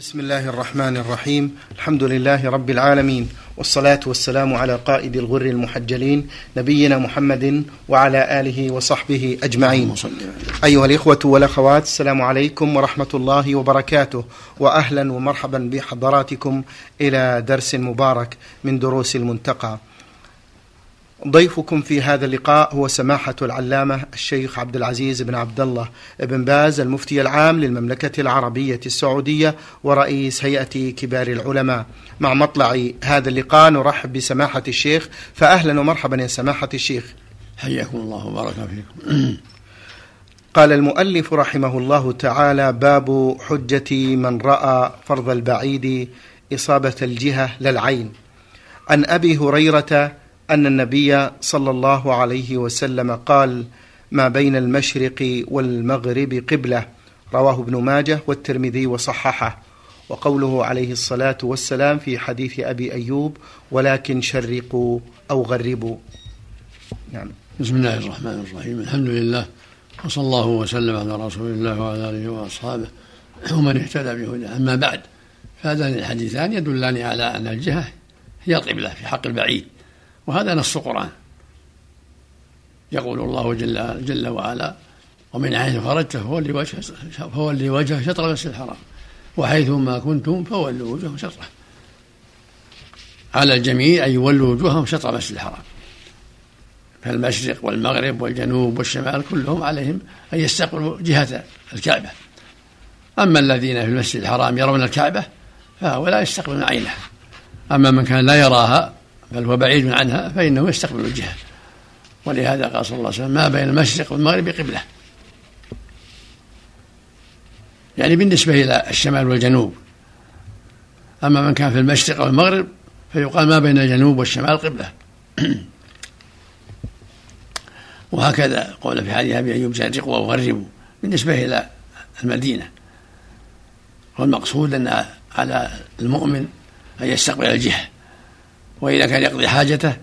بسم الله الرحمن الرحيم الحمد لله رب العالمين والصلاة والسلام على قائد الغر المحجلين نبينا محمد وعلى آله وصحبه أجمعين أيها الإخوة والأخوات السلام عليكم ورحمة الله وبركاته وأهلا ومرحبا بحضراتكم إلى درس مبارك من دروس المنتقى ضيفكم في هذا اللقاء هو سماحة العلامة الشيخ عبد العزيز بن عبد الله بن باز المفتي العام للمملكة العربية السعودية ورئيس هيئة كبار العلماء. مع مطلع هذا اللقاء نرحب بسماحة الشيخ. فأهلا ومرحبا يا سماحة الشيخ. حياكم الله وبارك فيكم. قال المؤلف رحمه الله تعالى باب حجة من رأى فرض البعيد إصابة الجهة للعين. عن أبي هريرة أن النبي صلى الله عليه وسلم قال ما بين المشرق والمغرب قبلة رواه ابن ماجه والترمذي وصححه. وقوله عليه الصلاة والسلام في حديث أبي أيوب ولكن شرقوا أو غربوا. نعم. بسم الله الرحمن الرحيم. الحمد لله وصلى الله وسلم على رسول الله وعلى آله وأصحابه ومن اهتدى بهداه. أما بعد فهذان الحديثان يدلان على أن الجهة هي القبلة في حق البعيد. وهذا نص القرآن. يقول الله جل, جل وعلا ومن حيث خرجت فولي وجهه فولي وجهه شطر المسجد الحرام وحيث ما كنتم فولوا وجوههم شطرة. على الجميع أن يولوا وجوههم شطر المسجد الحرام. فالمشرق والمغرب والجنوب والشمال كلهم عليهم أن يستقبلوا جهة الكعبة. أما الذين في المسجد الحرام يرون الكعبة فهؤلاء يستقبلون عينه. أما من كان لا يراها بل هو بعيد عنها فإنه يستقبل الجهة ولهذا قال صلى الله عليه وسلم ما بين المشرق والمغرب قبلة. يعني بالنسبة إلى الشمال والجنوب. أما من كان في المشرق والمغرب فيقال ما بين الجنوب والشمال قبلة. وهكذا قول في حديث أبي أيوب شرقوا وغربوا بالنسبة إلى المدينة. والمقصود أن على المؤمن أن يستقبل الجهة وإذا كان يقضي حاجته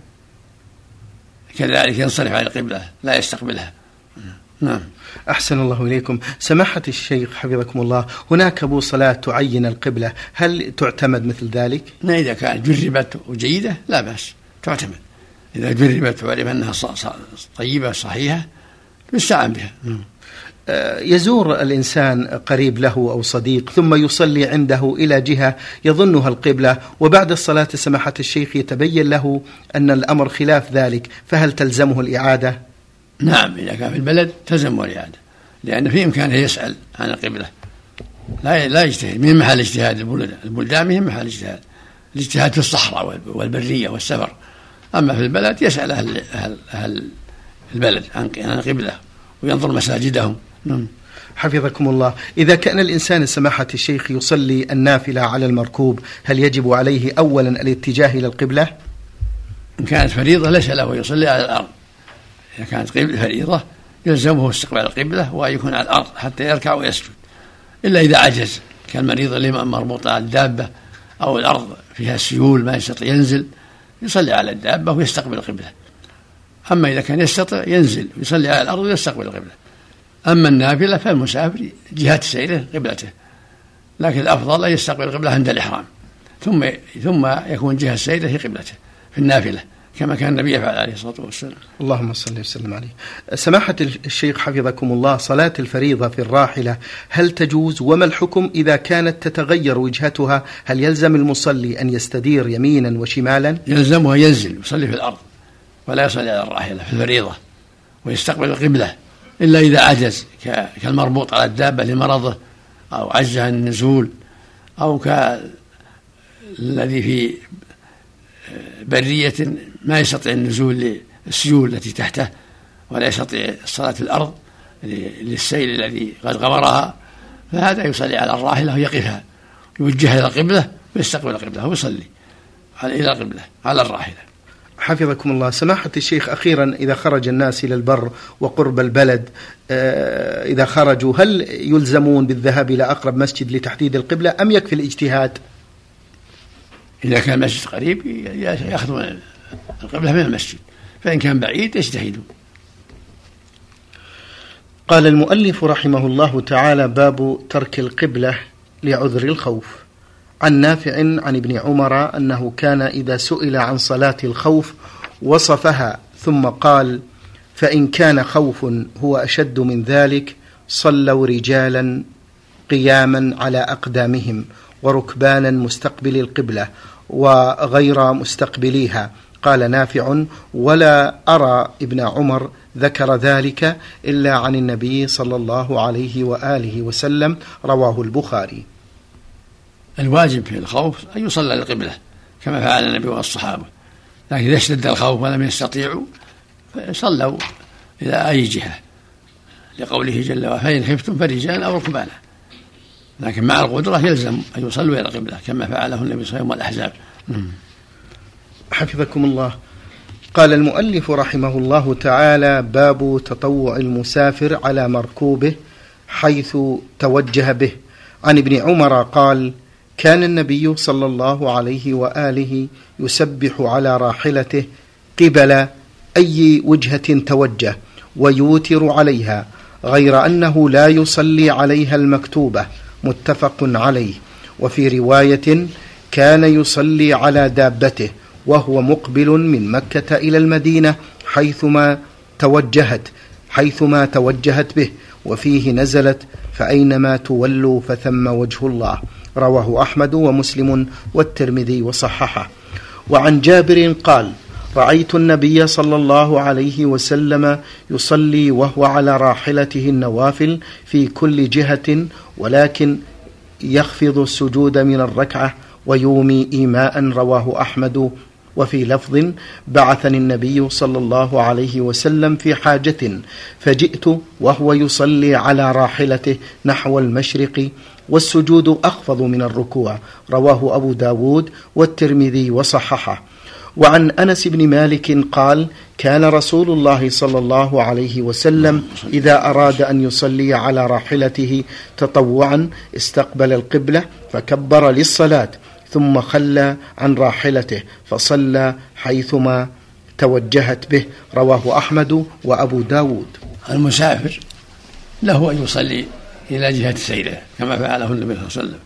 كذلك ينصرف على القبلة لا يستقبلها. نعم. أحسن الله إليكم. سماحة الشيخ حفظكم الله هناك أبو صلاة تعين القبلة هل تعتمد مثل ذلك؟ إذا كانت جربت وجيدة لا بأس تعتمد. إذا جربت وعلم أنها طيبة صحيحة يستعان بها. نعم. آه، يزور الإنسان قريب له أو صديق ثم يصلي عنده إلى جهة يظنها القبلة وبعد الصلاة سماحة الشيخ يتبين له أن الأمر خلاف ذلك فهل تلزمه الإعادة؟ نعم إذا كان في البلد تلزمه الإعادة لأن في إمكانه يسأل عن القبلة. لا لا يجتهد من محل اجتهاد البلدان؟ من محل اجتهاد. الاجتهاد في الصحراء والبرية والسفر. أما في البلد يسأل أهل أهل, أهل البلد عن القبلة. وينظر مساجدهم. نعم. حفظكم الله إذا كان الإنسان سماحة الشيخ يصلي النافلة على المركوب هل يجب عليه أولا الاتجاه إلى القبلة؟ إن كانت فريضة ليس له يصلي على الأرض. إذا كانت فريضة يلزمه استقبال القبلة وأن يكون على الأرض حتى يركع ويسجد. إلا إذا عجز كالمريض اللي مربوط على الدابة أو الأرض فيها سيول ما يستطيع ينزل يصلي على الدابة ويستقبل القبلة. أما إذا كان يستطيع ينزل ويصلي على الأرض ويستقبل القبلة. أما النافلة فالمسافر جهة سيره قبلته. لكن الأفضل أن يستقبل القبلة عند الإحرام. ثم ثم يكون جهة سيره في قبلته في النافلة كما كان النبي يفعل عليه الصلاة والسلام. اللهم صل وسلم عليه. سماحة الشيخ حفظكم الله صلاة الفريضة في الراحلة هل تجوز؟ وما الحكم إذا كانت تتغير وجهتها؟ هل يلزم المصلي أن يستدير يمينا وشمالا؟ يلزمه أن ينزل يصلي في الأرض. ولا يصلي على الراحلة في الفريضة ويستقبل القبلة إلا إذا عجز كالمربوط على الدابة لمرضه أو عجز عن النزول أو كالذي في برية ما يستطيع النزول للسيول التي تحته ولا يستطيع الصلاة في الأرض للسيل الذي قد غمرها فهذا يصلي على الراحلة ويقفها. يوجه إلى القبلة ويستقبل القبلة ويصلي إلى القبلة على الراحلة. حفظكم الله. سماحة الشيخ أخيرا إذا خرج الناس إلى البر وقرب البلد آه، إذا خرجوا هل يلزمون بالذهاب إلى أقرب مسجد لتحديد القبلة أم يكفي الاجتهاد؟ إذا كان المسجد قريب يأخذون القبلة من المسجد. فإن كان بعيد يجتهدون. قال المؤلف رحمه الله تعالى باب ترك القبلة لعذر الخوف. عن نافع عن ابن عمر أنه كان إذا سئل عن صلاة الخوف وصفها ثم قال فإن كان خوف هو أشد من ذلك صلوا رجالا قياما على أقدامهم وركبانا مستقبل القبلة وغير مستقبليها. قال نافع ولا أرى ابن عمر ذكر ذلك إلا عن النبي صلى الله عليه وآله وسلم رواه البخاري. الواجب في الخوف أن يصلى للقبلة كما فعل النبي والصحابة. لكن إذا اشتد الخوف ولم يستطيعوا صلوا إلى أي جهة؟ لقوله جل وعلا فإن خفتم فرجالا أو ركبانا. لكن مع القدرة يلزم أن يصلوا إلى القبلة كما فعله النبي صلى الله عليه وسلم والأحزاب. حفظكم الله. قال المؤلف رحمه الله تعالى باب تطوع المسافر على مركوبه حيث توجه به. عن ابن عمر قال كان النبي صلى الله عليه وآله يسبح على راحلته قبل أي وجهة توجه ويوتر عليها غير أنه لا يصلي عليها المكتوبة متفق عليه. وفي رواية كان يصلي على دابته وهو مقبل من مكة إلى المدينة حيثما توجهت حيثما توجهت به وفيه نزلت فأينما تولوا فثم وجه الله. رواه أحمد ومسلم والترمذي وصححه. وعن جابر قال رأيت النبي صلى الله عليه وسلم يصلي وهو على راحلته النوافل في كل جهة ولكن يخفض السجود من الركعة ويومي إيماء رواه أحمد. وفي لفظ بعثني النبي صلى الله عليه وسلم في حاجة فجئت وهو يصلي على راحلته نحو المشرق والسجود أخفض من الركوع. رواه أبو داود والترمذي وصححه. وعن أنس بن مالك قال كان رسول الله صلى الله عليه وسلم إذا أراد أن يصلي على راحلته تطوعا استقبل القبلة فكبر للصلاة ثم خلى عن راحلته فصلى حيثما توجهت به. رواه أحمد وأبو داود. المسافر له أن يصلي إلى جهة سيره كما فعله النبي صلى الله عليه وسلم.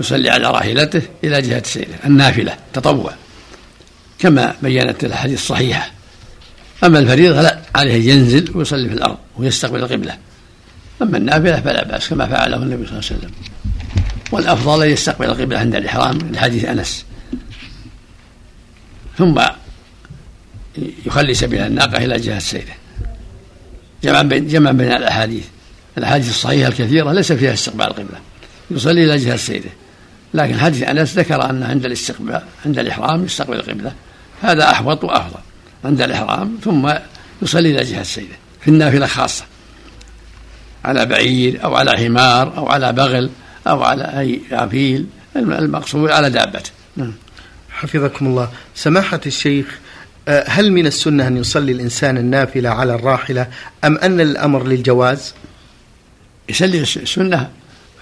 يصلي على راحلته إلى جهة سيره النافلة تطوع. كما بينت الأحاديث الصحيحة. أما الفريضة لا عليه ينزل ويصلي في الأرض ويستقبل القبله أما النافلة فلا بأس كما فعله النبي صلى الله عليه وسلم. والأفضل أن يستقبل القبلة عند الإحرام لحديث أنس. ثم يخلي سبيل الناقة إلى جهة سيره جمعا بين جمعا بين الأحاديث. الاحاديث الصحيحه الكثيرة ليس فيها استقبال القبله يصلي إلى جهة سيره لكن حديث أنس ذكر أن عند الاستقبال عند الإحرام يستقبل القبله هذا أحوط وأفضل. عند الإحرام ثم يصلي إلى جهة سيده. في النافلة خاصة. على بعير أو على حمار أو على بغل أو على أي عفيل المقصود على دابته نعم. حفظكم الله. سماحة الشيخ آه، هل من السنة أن يصلي الإنسان النافلة على الراحلة أم أن الأمر للجواز؟ يصلي السنة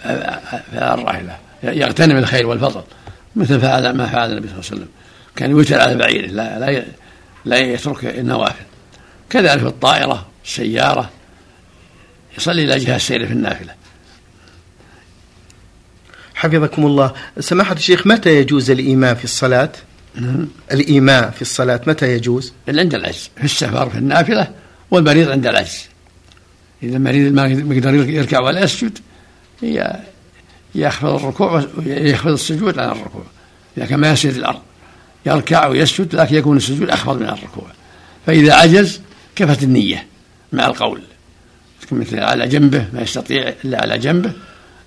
على الراحله يغتنم الخير والفضل مثل فعل ما فعل النبي صلى الله عليه وسلم. كان يوتر على بعيره لا لا لا يترك النوافل. كذلك في الطائرة السيارة يصلي إلى جهة السير في النافلة. حفظكم الله. سماحة الشيخ متى يجوز الإيماء في الصلاة؟ نعم. الإيماء في الصلاة متى يجوز؟ عند العجز في السفر في النافلة والمريض عند العجز. إذا المريض ما يقدر يركع ولا يسجد يخفض الركوع ويخفض السجود عن الركوع. إذا كان ما يسجد الأرض يركع ويسجد لكن يكون السجود أخفض من الركوع. فإذا عجز كفت النية مع القول. مثل على جنبه ما يستطيع إلا على جنبه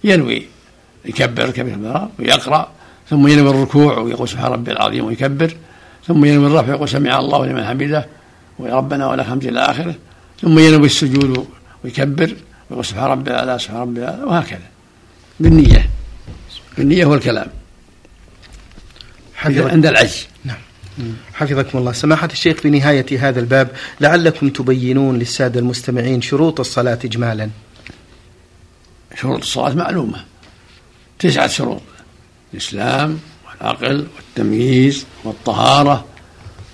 ينوي يكبر كبير ويقرأ ثم ينوي الركوع ويقول سبحان ربي العظيم ويكبر ثم ينوي الرفع ويقول سمع الله لمن حمده وربنا ولك الحمد إلى آخره ثم ينوي السجود ويكبر ويقول سبحان ربي الأعلى سبحان ربي الأعلى وهكذا. بالنية. بالنية والكلام عند العجز. نعم. حفظكم الله. سماحة الشيخ في نهاية هذا الباب لعلكم تبينون للسادة المستمعين شروط الصلاة إجمالا. شروط الصلاة معلومة. تسعة شروط. الإسلام والعقل والتمييز والطهارة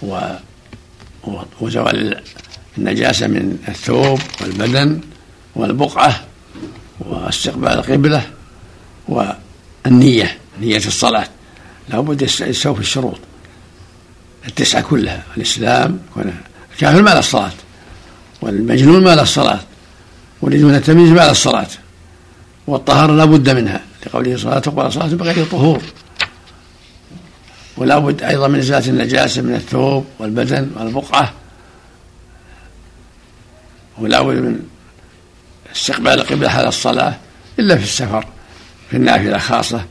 و... وزوال النجاسة من الثوب والبدن والبقعة واستقبال القبلة والنية نية الصلاة. لابد يستوفي الشروط. التسعة كلها الإسلام الكافر ما له الصلاة والمجنون ما له الصلاة والذي التمييز ما له الصلاة والطهارة لا بد منها. لقوله صلاة تقبل صلاة بغير طهور. ولا بد أيضا من إزالة النجاسة من الثوب والبدن والبقعة. ولا بد من استقبال القبلة على الصلاة إلا في السفر في النافلة خاصة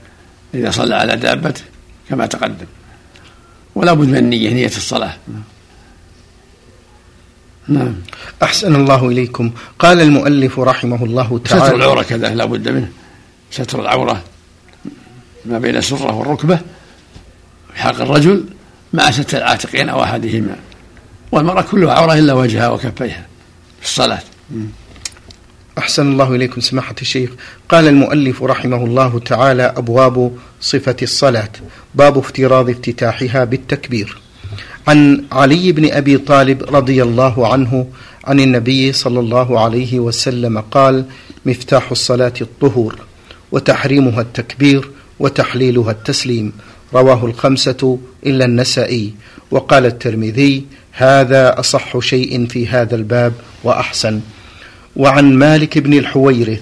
إذا صلى على دابته كما تقدم. ولا بد من النية نية الصلاة. نعم. أحسن الله إليكم. قال المؤلف رحمه الله تعالى ستر العورة كذا لا بد منه. ستر العورة ما بين السرة والركبة. في حق الرجل مع ستر العاتقين أو أحدهما. والمرأة كلها عورة إلا وجهها وكفيها. في الصلاة. أحسن الله إليكم سماحة الشيخ. قال المؤلف رحمه الله تعالى أبواب صفة الصلاة. باب افتراض افتتاحها بالتكبير. عن علي بن أبي طالب رضي الله عنه عن النبي صلى الله عليه وسلم قال مفتاح الصلاة الطهور وتحريمها التكبير وتحليلها التسليم. رواه الخمسة إلا النسائي. وقال الترمذي هذا أصح شيء في هذا الباب وأحسن. وعن مالك بن الحويرث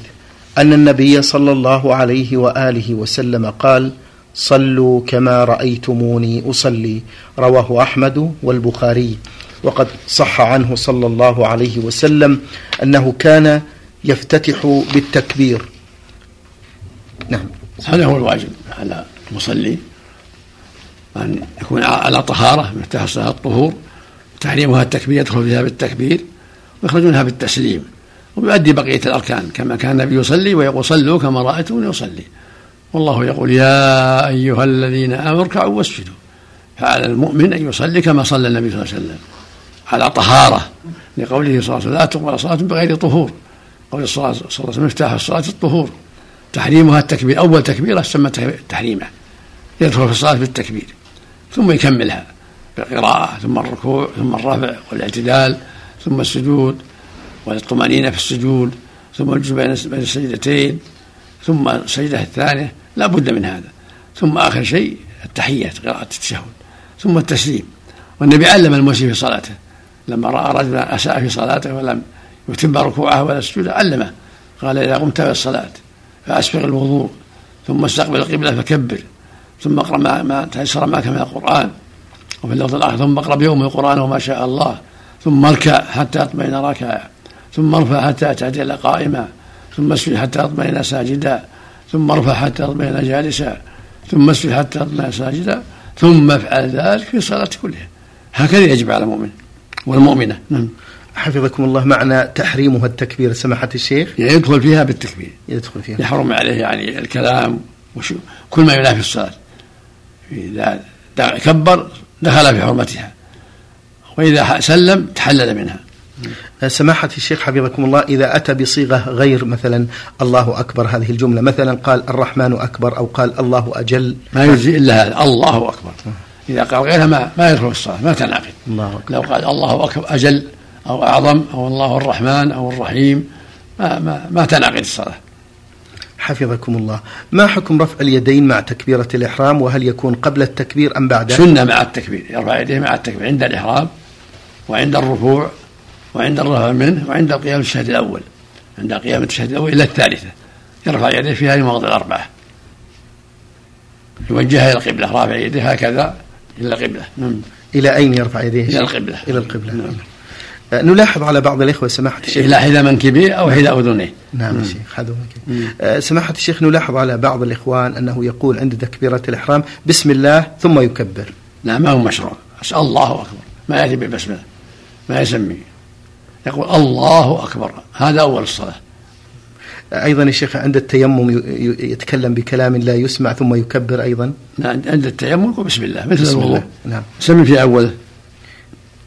أن النبي صلى الله عليه وآله وسلم قال صلوا كما رأيتموني أصلي رواه أحمد والبخاري. وقد صح عنه صلى الله عليه وسلم أنه كان يفتتح بالتكبير. نعم. هذا هو الواجب على المصلي أن يكون على طهارة مفتاح الطهور. تحريمها التكبير يدخل فيها بالتكبير ويخرج منها بالتسليم ويؤدي بقية الأركان كما كان النبي يصلي ويقول صلوا كما رأيتموني أصلي. والله يقول يا أيها الذين آمنوا اركعوا واسجدوا. فعلى المؤمن أن يصلي كما صلى النبي صلى الله عليه وسلم على طهارة لقوله صلى الله عليه وسلم لا تقبل صلاة بغير طهور. قول الصلاة صلى الله عليه وسلم مفتاح الصلاة الطهور. تحريمها التكبير أول تكبيرة تسمى تحريمه يدخل في الصلاة بالتكبير ثم يكملها. بالقراءة ثم الركوع ثم الرفع والاعتدال ثم السجود والطمأنينة في السجود ثم الجلوس بين السجدتين ثم السجدة الثانية لا بد من هذا. ثم آخر شيء التحيات قراءة التشهد ثم التسليم. والنبي علم المسيء في صلاته. لما رأى رجلا أساء في صلاته ولم يتم ركوعه ولا سجوده علمه قال إذا قمت بالصلاة فأسبغ الوضوء ثم استقبل القبلة فكبر ثم اقرأ ما تيسر معك من القرآن. وفي اللفظ الآخر ثم اقرأ بيوم القرآن وما شاء الله ثم اركع حتى أطمئن راكعا ثم ارفع حتى تعتدل قائما ثم اسجد حتى تطمئن ساجدا ثم ارفع حتى تطمئن جالسا ثم اسجد حتى تطمئن ساجدا ثم افعل ذلك في الصلاة كلها. هكذا يجب على المؤمن والمؤمنة. نعم. حفظكم الله معنى تحريمها التكبير سماحة الشيخ؟ يدخل فيها بالتكبير. يدخل فيها. يحرم عليه يعني الكلام وشو كل ما ينافي الصلاة. إذا كبر دخل في حرمتها. وإذا سلم تحلل منها. سماحة الشيخ حفظكم الله إذا أتى بصيغة غير مثلا الله أكبر هذه الجملة مثلا قال الرحمن أكبر أو قال الله أجل. ما يجزي إلا هذا الله أكبر. إذا قال غيرها ما ما يدخل الصلاة ما تنعقد. الله أكبر. لو قال الله أكبر أجل أو أعظم أو الله الرحمن أو الرحيم ما ما, ما تنعقد الصلاة. حفظكم الله. ما حكم رفع اليدين مع تكبيرة الإحرام؟ وهل يكون قبل التكبير أم بعده؟ سنة مع التكبير. يرفع يديه مع التكبير. عند الإحرام وعند الركوع وعند الرفع منه وعند القيام الشهد الأول. عند قيام الشهد الأول إلى الثالثة. يرفع يديه في هذه المواضع الأربعة. يوجهها إلى القبلة. رافع يديه هكذا إلى القبلة. نعم. إلى أين يرفع يديه؟ إلى القبلة. إلى القبلة. نعم. أه، نلاحظ على بعض الإخوة سماحة الشيخ. إلى حذا منكبيه أو حذا أذنيه نعم يا شيخ هذا أه، سماحة الشيخ نلاحظ على بعض الإخوان أنه يقول عند تكبيرة الإحرام بسم الله ثم يكبر. نعم ما هو مشروع. الله أكبر. ما يأتي بالبسملة ما يسمي يقول الله أكبر. هذا أول الصلاة. أيضا يا شيخ عند التيمم يتكلم بكلام لا يسمع ثم يكبر أيضا؟ نعم عند التيمم يقول بسم الله مثل الوضوء. نعم. سمي في أوله.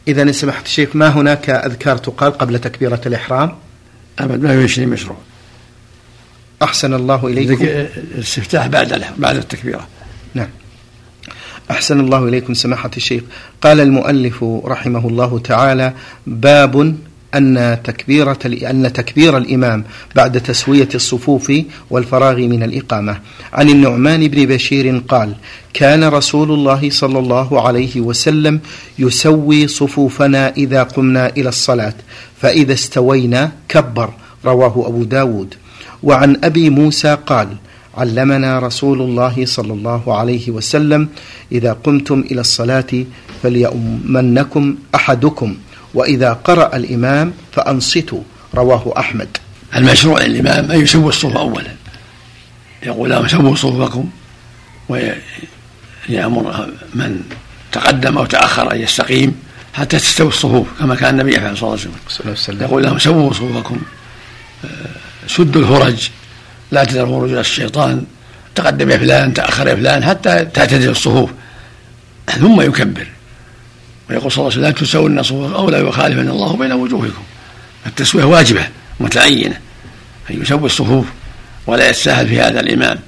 إذا سمحت الشيخ ما هناك أذكار تقال قبل تكبيرة الإحرام؟ أبد ما في شيء مشروع. أحسن الله إليكم. الاستفتاح بعد بعد التكبيرة. نعم. أحسن الله إليكم سماحة الشيخ. قال المؤلف رحمه الله تعالى باب أن تكبيرة أن تكبير الإمام بعد تسوية الصفوف والفراغ من الإقامة. عن النعمان بن بشير قال كان رسول الله صلى الله عليه وسلم يسوي صفوفنا إذا قمنا إلى الصلاة فإذا استوينا كبر رواه أبو داود. وعن أبي موسى قال علمنا رسول الله صلى الله عليه وسلم إذا قمتم إلى الصلاة فليؤمنكم أحدكم. وإذا قرأ الإمام فأنصتوا رواه أحمد. المشروع للإمام أن يسوي الصف أولا. يقول لهم سووا صفوفكم ويأمر من تقدم أو تأخر أن يستقيم حتى تستوي الصفوف كما كان النبي يفعل صلى الله عليه وسلم. يقول لهم سووا صفوفكم سدوا الفرج لا تذروا رجل الشيطان تقدم يا فلان تأخر يا فلان حتى تعتدل الصفوف. ثم يكبر. ويقول صلى الله عليه وسلم لا تسون الصفوف أو لا يخالفن الله بين وجوهكم. التسوية واجبة متعينة أن يسوي الصفوف ولا يتساهل في هذا الإمام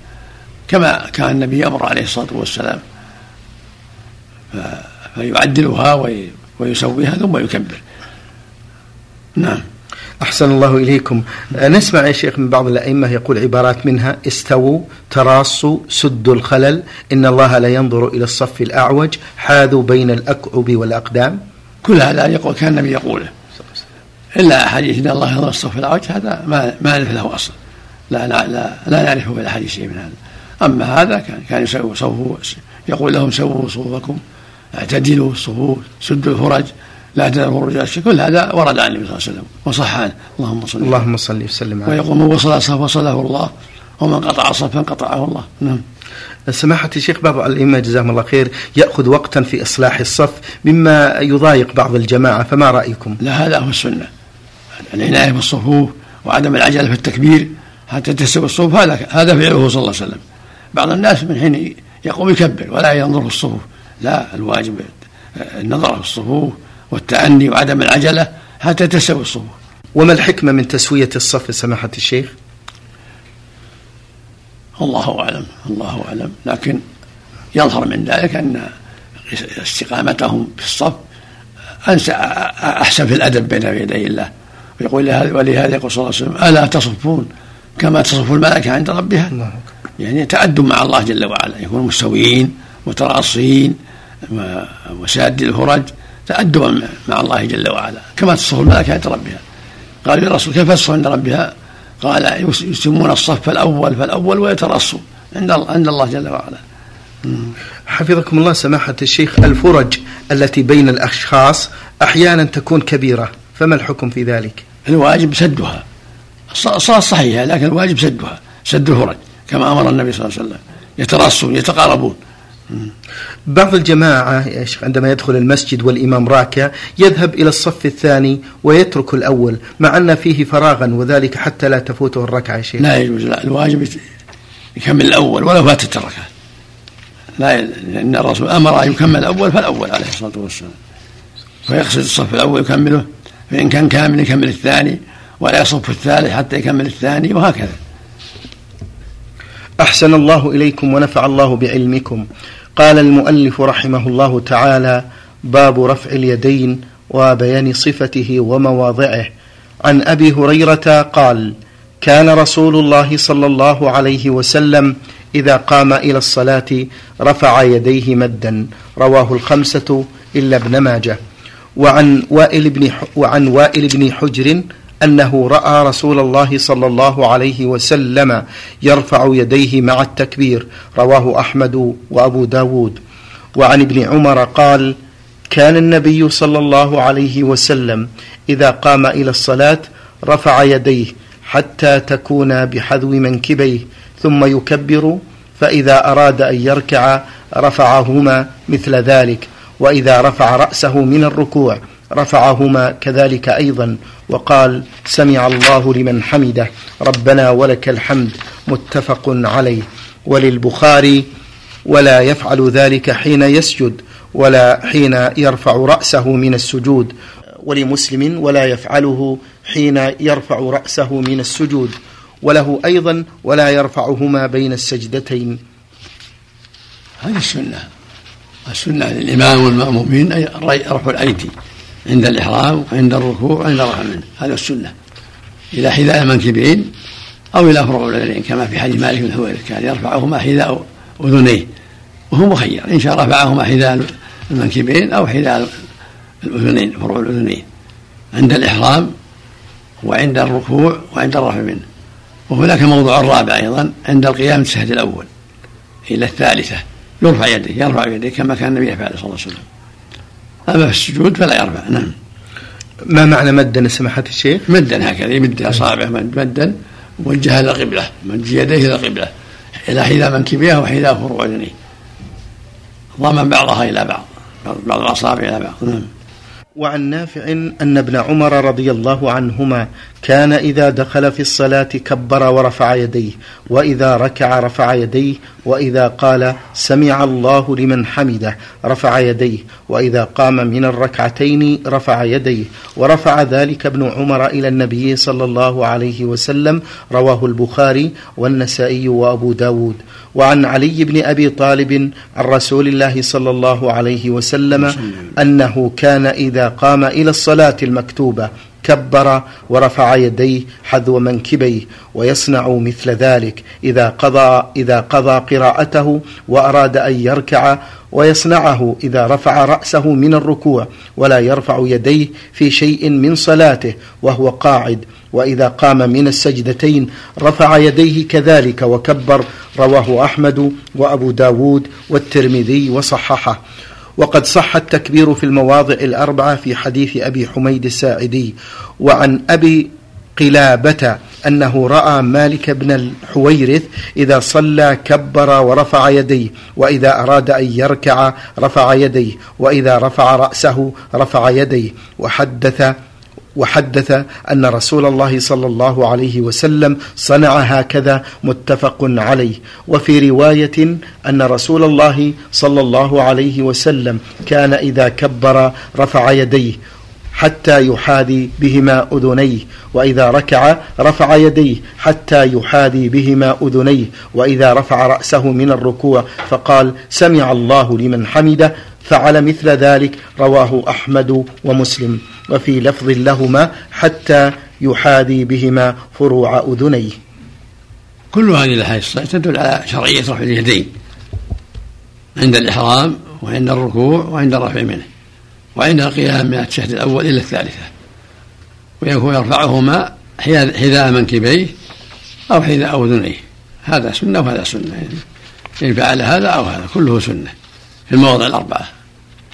كما كان النبي يأمر عليه الصلاة والسلام. فيعدلها ويسويها ثم يكبر. نعم. أحسن الله إليكم. نسمع يا شيخ من بعض الأئمة يقول عبارات منها استووا تراصوا سدوا الخلل إن الله لا ينظر إلى الصف الأعوج حاذوا بين الأكعب والأقدام. كل هذا يقول كان النبي يقوله. إلا أحاديث إن الله ينظر الصف الأعوج هذا ما ما له أصل. لا لا لا, لا نعرفه في الأحاديث شيء من هذا. أما هذا كان كان يقول لهم سووا صفوفكم اعتدلوا الصفوف سدوا الفرج. لا تذروا الرجال كل هذا ورد عن النبي صلى الله عليه وسلم. وصح عنه. اللهم صل اللهم صل وسلم عليه ويقول من وصل صف وصله الله. ومن قطع صفا قطعه الله. نعم. سماحة الشيخ بعض الأئمة جزاهم الله خير يأخذ وقتا في إصلاح الصف مما يضايق بعض الجماعة فما رأيكم؟ لا هذا هو السنة. العناية بالصفوف وعدم العجلة في التكبير حتى تستوي الصفوف هذا هذا فعله صلى الله عليه وسلم. بعض الناس من حين يقوم يكبر ولا ينظر في الصفوف. لا الواجب النظر في الصفوف. والتأني وعدم العجلة حتى تستوي الصفوف وما الحكمة من تسوية الصف سماحة الشيخ؟ الله أعلم الله أعلم. لكن يظهر من ذلك أن استقامتهم في الصف أنسى أحسن في الأدب بين يدي الله. ويقول ولهذا يقول صلى الله عليه وسلم ألا تصفون كما تصف الملائكة عند ربها؟ يعني تأدب مع الله جل وعلا. يكونوا مستويين متراصين وساد الفرج. تأدبا مع الله جل وعلا كما تصف الملائكة عند ربها. قال يا رسول كيف تصف عند ربها؟ قال يسمون الصف الأول فالأول ويترصوا عند عند الله جل وعلا. حفظكم الله سماحة الشيخ الفرج التي بين الأشخاص أحيانا تكون كبيرة فما الحكم في ذلك؟ الواجب سدها. الصلاة صحيحة لكن الواجب سدها سد الفرج كما أمر النبي صلى الله عليه وسلم. يتراصون يتقاربون. بعض الجماعة يا شيخ عندما يدخل المسجد والإمام راكع يذهب إلى الصف الثاني ويترك الأول مع أن فيه فراغا وذلك حتى لا تفوته الركعة يا شيخ. لا يجوز لا الواجب يكمل الأول ولو فاتت الركعة لا لأن الرسول أمر أن يكمل الأول فالأول عليه الصلاة والسلام. فيقصد الصف الأول يكمله فإن كان كامل يكمل الثاني ولا يصف الثالث حتى يكمل الثاني وهكذا. أحسن الله إليكم ونفع الله بعلمكم. قال المؤلف رحمه الله تعالى باب رفع اليدين وبيان صفته ومواضعه. عن أبي هريرة قال كان رسول الله صلى الله عليه وسلم إذا قام إلى الصلاة رفع يديه مدا. رواه الخمسة إلا ابن ماجه. وعن وائل بن وعن وائل بن حجر أنه رأى رسول الله صلى الله عليه وسلم يرفع يديه مع التكبير. رواه أحمد وأبو داود. وعن ابن عمر قال كان النبي صلى الله عليه وسلم إذا قام إلى الصلاة رفع يديه حتى تكون بحذو منكبيه ثم يكبر فإذا أراد أن يركع رفعهما مثل ذلك وإذا رفع رأسه من الركوع رفعهما كذلك أيضا وقال سمع الله لمن حمده ربنا ولك الحمد متفق عليه. وللبخاري ولا يفعل ذلك حين يسجد ولا حين يرفع رأسه من السجود. ولمسلم ولا يفعله حين يرفع رأسه من السجود. وله أيضا ولا يرفعهما بين السجدتين. هذه السنة السنة للإمام والمأمومين رفع الأيدي. عند الإحرام وعند الركوع وعند الرفع منه. هذا السنة. إلى حذاء المنكبين أو إلى فروع الأذنين كما في حديث مالك بن حويرث كان يرفعهما حذاء أذنيه. وهو مخير. إن شاء رفعهما حذاء المنكبين أو حذاء الأذنين فروع الأذنين. عند الإحرام وعند الركوع وعند الرفع منه. وهناك موضوع رابع أيضا عند القيام الشهد الأول إلى الثالثة. يرفع يديه يرفع يديه كما كان النبي يفعل صلى الله عليه وسلم أما في السجود فلا يرفع نعم. ما معنى مدا؟ سماحة الشيخ؟ مدا هكذا يمد أصابعه مدا موجهة إلى القبلة مد يديه إلى القبلة إلى حذاء منكبية وحذاء فروع أذنيه ضم بعضها إلى بعض بعض الأصابع إلى بعض نعم. وعن نافع أن ابن عمر رضي الله عنهما كان إذا دخل في الصلاة كبر ورفع يديه وإذا ركع رفع يديه وإذا قال سمع الله لمن حمده رفع يديه وإذا قام من الركعتين رفع يديه. ورفع ذلك ابن عمر إلى النبي صلى الله عليه وسلم رواه البخاري والنسائي وأبو داود. وعن علي بن أبي طالب عن رسول الله صلى الله عليه وسلم أنه كان إذا قام إلى الصلاة المكتوبة كبر ورفع يديه حذو منكبيه ويصنع مثل ذلك إذا قضى إذا قضى قراءته وأراد أن يركع ويصنعه إذا رفع رأسه من الركوع ولا يرفع يديه في شيء من صلاته وهو قاعد وإذا قام من السجدتين رفع يديه كذلك وكبر رواه أحمد وأبو داود والترمذي وصححه وقد صح التكبير في المواضع الأربعة في حديث أبي حميد الساعدي وعن أبي قلابة أنه رأى مالك بن الحويرث إذا صلى كبر ورفع يديه وإذا أراد أن يركع رفع يديه وإذا رفع رأسه رفع يديه وحدث وحدث أن رسول الله صلى الله عليه وسلم صنع هكذا متفق عليه. وفي رواية أن رسول الله صلى الله عليه وسلم كان إذا كبر رفع يديه. حتى يحاذي بهما أذنيه وإذا ركع رفع يديه حتى يحاذي بهما أذنيه وإذا رفع رأسه من الركوع فقال سمع الله لمن حمده فعل مثل ذلك رواه أحمد ومسلم. وفي لفظ لهما حتى يحاذي بهما فروع أذنيه. كل هذه الأحاديث تدل على شرعية رفع اليدين عند الإحرام وعند الركوع وعند الرفع منه. وعند القيام من الشهد الأول إلى الثالثة. ويكون يرفعهما حذاء منكبيه أو حذاء أذنيه. هذا سنة وهذا سنة. يعني إن فعل هذا أو هذا كله سنة. في المواضع الأربعة.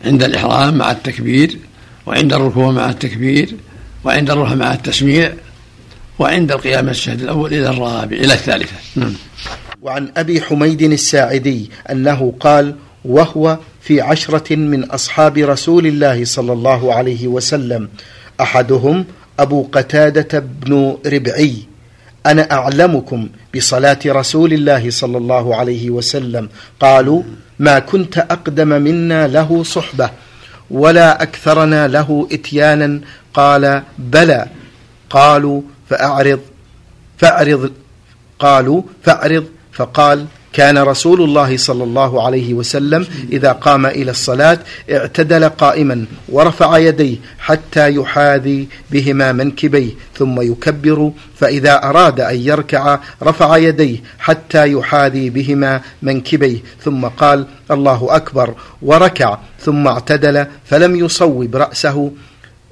عند الإحرام مع التكبير وعند الركوع مع التكبير وعند الرفع مع التسميع وعند القيام الشهد الأول إلى الرابع إلى الثالثة. نعم. وعن أبي حميد الساعدي أنه قال وهو في عشرة من أصحاب رسول الله صلى الله عليه وسلم. أحدهم أبو قتادة بن ربعي. أنا أعلمكم بصلاة رسول الله صلى الله عليه وسلم. قالوا ما كنت أقدم منا له صحبة ولا أكثرنا له إتيانا. قال بلى. قالوا فأعرض. فأعرض. قالوا فأعرض. فقال كان رسول الله صلى الله عليه وسلم إذا قام إلى الصلاة اعتدل قائما ورفع يديه حتى يحاذي بهما منكبيه ثم يكبر فإذا أراد أن يركع رفع يديه حتى يحاذي بهما منكبيه ثم قال الله أكبر وركع ثم اعتدل فلم يصوب رأسه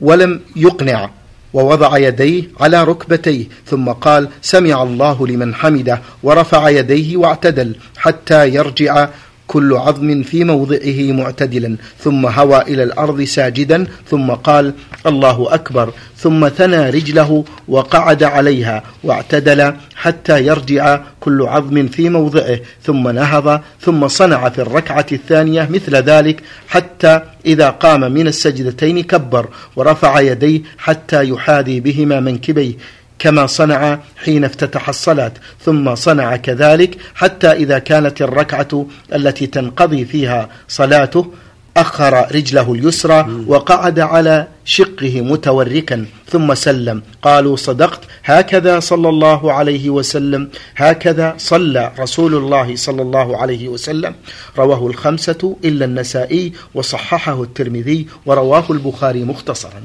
ولم يقنع ووضع يديه على ركبتيه ثم قال سمع الله لمن حمده. ورفع يديه واعتدل حتى يرجع كل عظم في موضعه معتدلا ثم هوى إلى الأرض ساجدا ثم قال الله أكبر. ثم ثنى رجله وقعد عليها واعتدل حتى يرجع كل عظم في موضعه ثم نهض ثم صنع في الركعة الثانية مثل ذلك حتى إذا قام من السجدتين كبر ورفع يديه حتى يحاذي بهما منكبيه. كما صنع حين افتتح الصلاة ثم صنع كذلك حتى إذا كانت الركعة التي تنقضي فيها صلاته أخر رجله اليسرى وقعد على شقه متوركا ثم سلم. قالوا صدقت هكذا صلى الله عليه وسلم هكذا صلى رسول الله صلى الله عليه وسلم. رواه الخمسة إلا النسائي وصححه الترمذي ورواه البخاري مختصرا.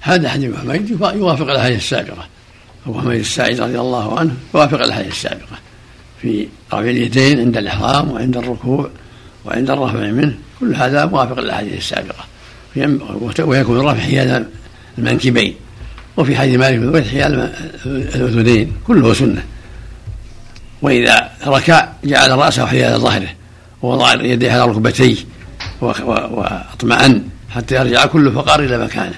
هذا حديث حميد يوافق الأحاديث السابقة. أبو حميد الساعد رضي الله عنه يوافق الأحاديث السابقة. في رفع اليدين عند الإحرام وعند الركوع وعند الرفع منه كل هذا موافق للأحاديث السابقة. ويكون الرفع حيال المنكبين. وفي حديث مالك بن حيال الأذنين كله سنة. وإذا ركع جعل رأسه حيال ظهره ووضع يديه على ركبتيه وأطمأن حتى يرجع كل فقار إلى مكانه.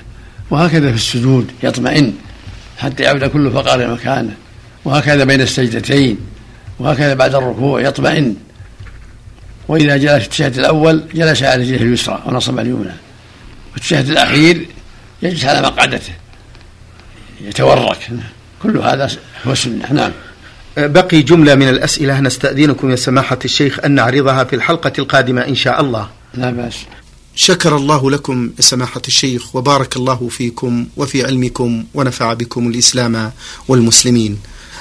وهكذا في السجود يطمئن حتى يعود كل فقار مكانه. وهكذا بين السجدتين. وهكذا بعد الركوع يطمئن. وإذا جلس التشهد الأول جلس على رجله اليسرى ونصب اليمنى. في التشهد الأخير يجلس على مقعدته. يتورك. كل هذا هو السنة. نعم. بقي جملة من الأسئلة. نستأذنكم يا سماحة الشيخ أن نعرضها في الحلقة القادمة إن شاء الله. لا بأس. شكر الله لكم سماحة الشيخ وبارك الله فيكم وفي علمكم ونفع بكم الإسلام والمسلمين.